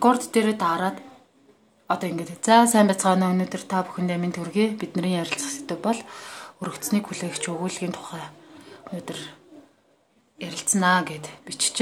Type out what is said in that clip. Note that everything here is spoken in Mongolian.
рекорд дээрээ дараад одоо ингээд за сайн байцгаана өнөөдөр та бүхэндээ минь төргий бидний ярилцах сэдв бол өргөцснийг хүлээгч өгүүлгийн тухай өнөөдөр ярилцсанаа гэд биччихээ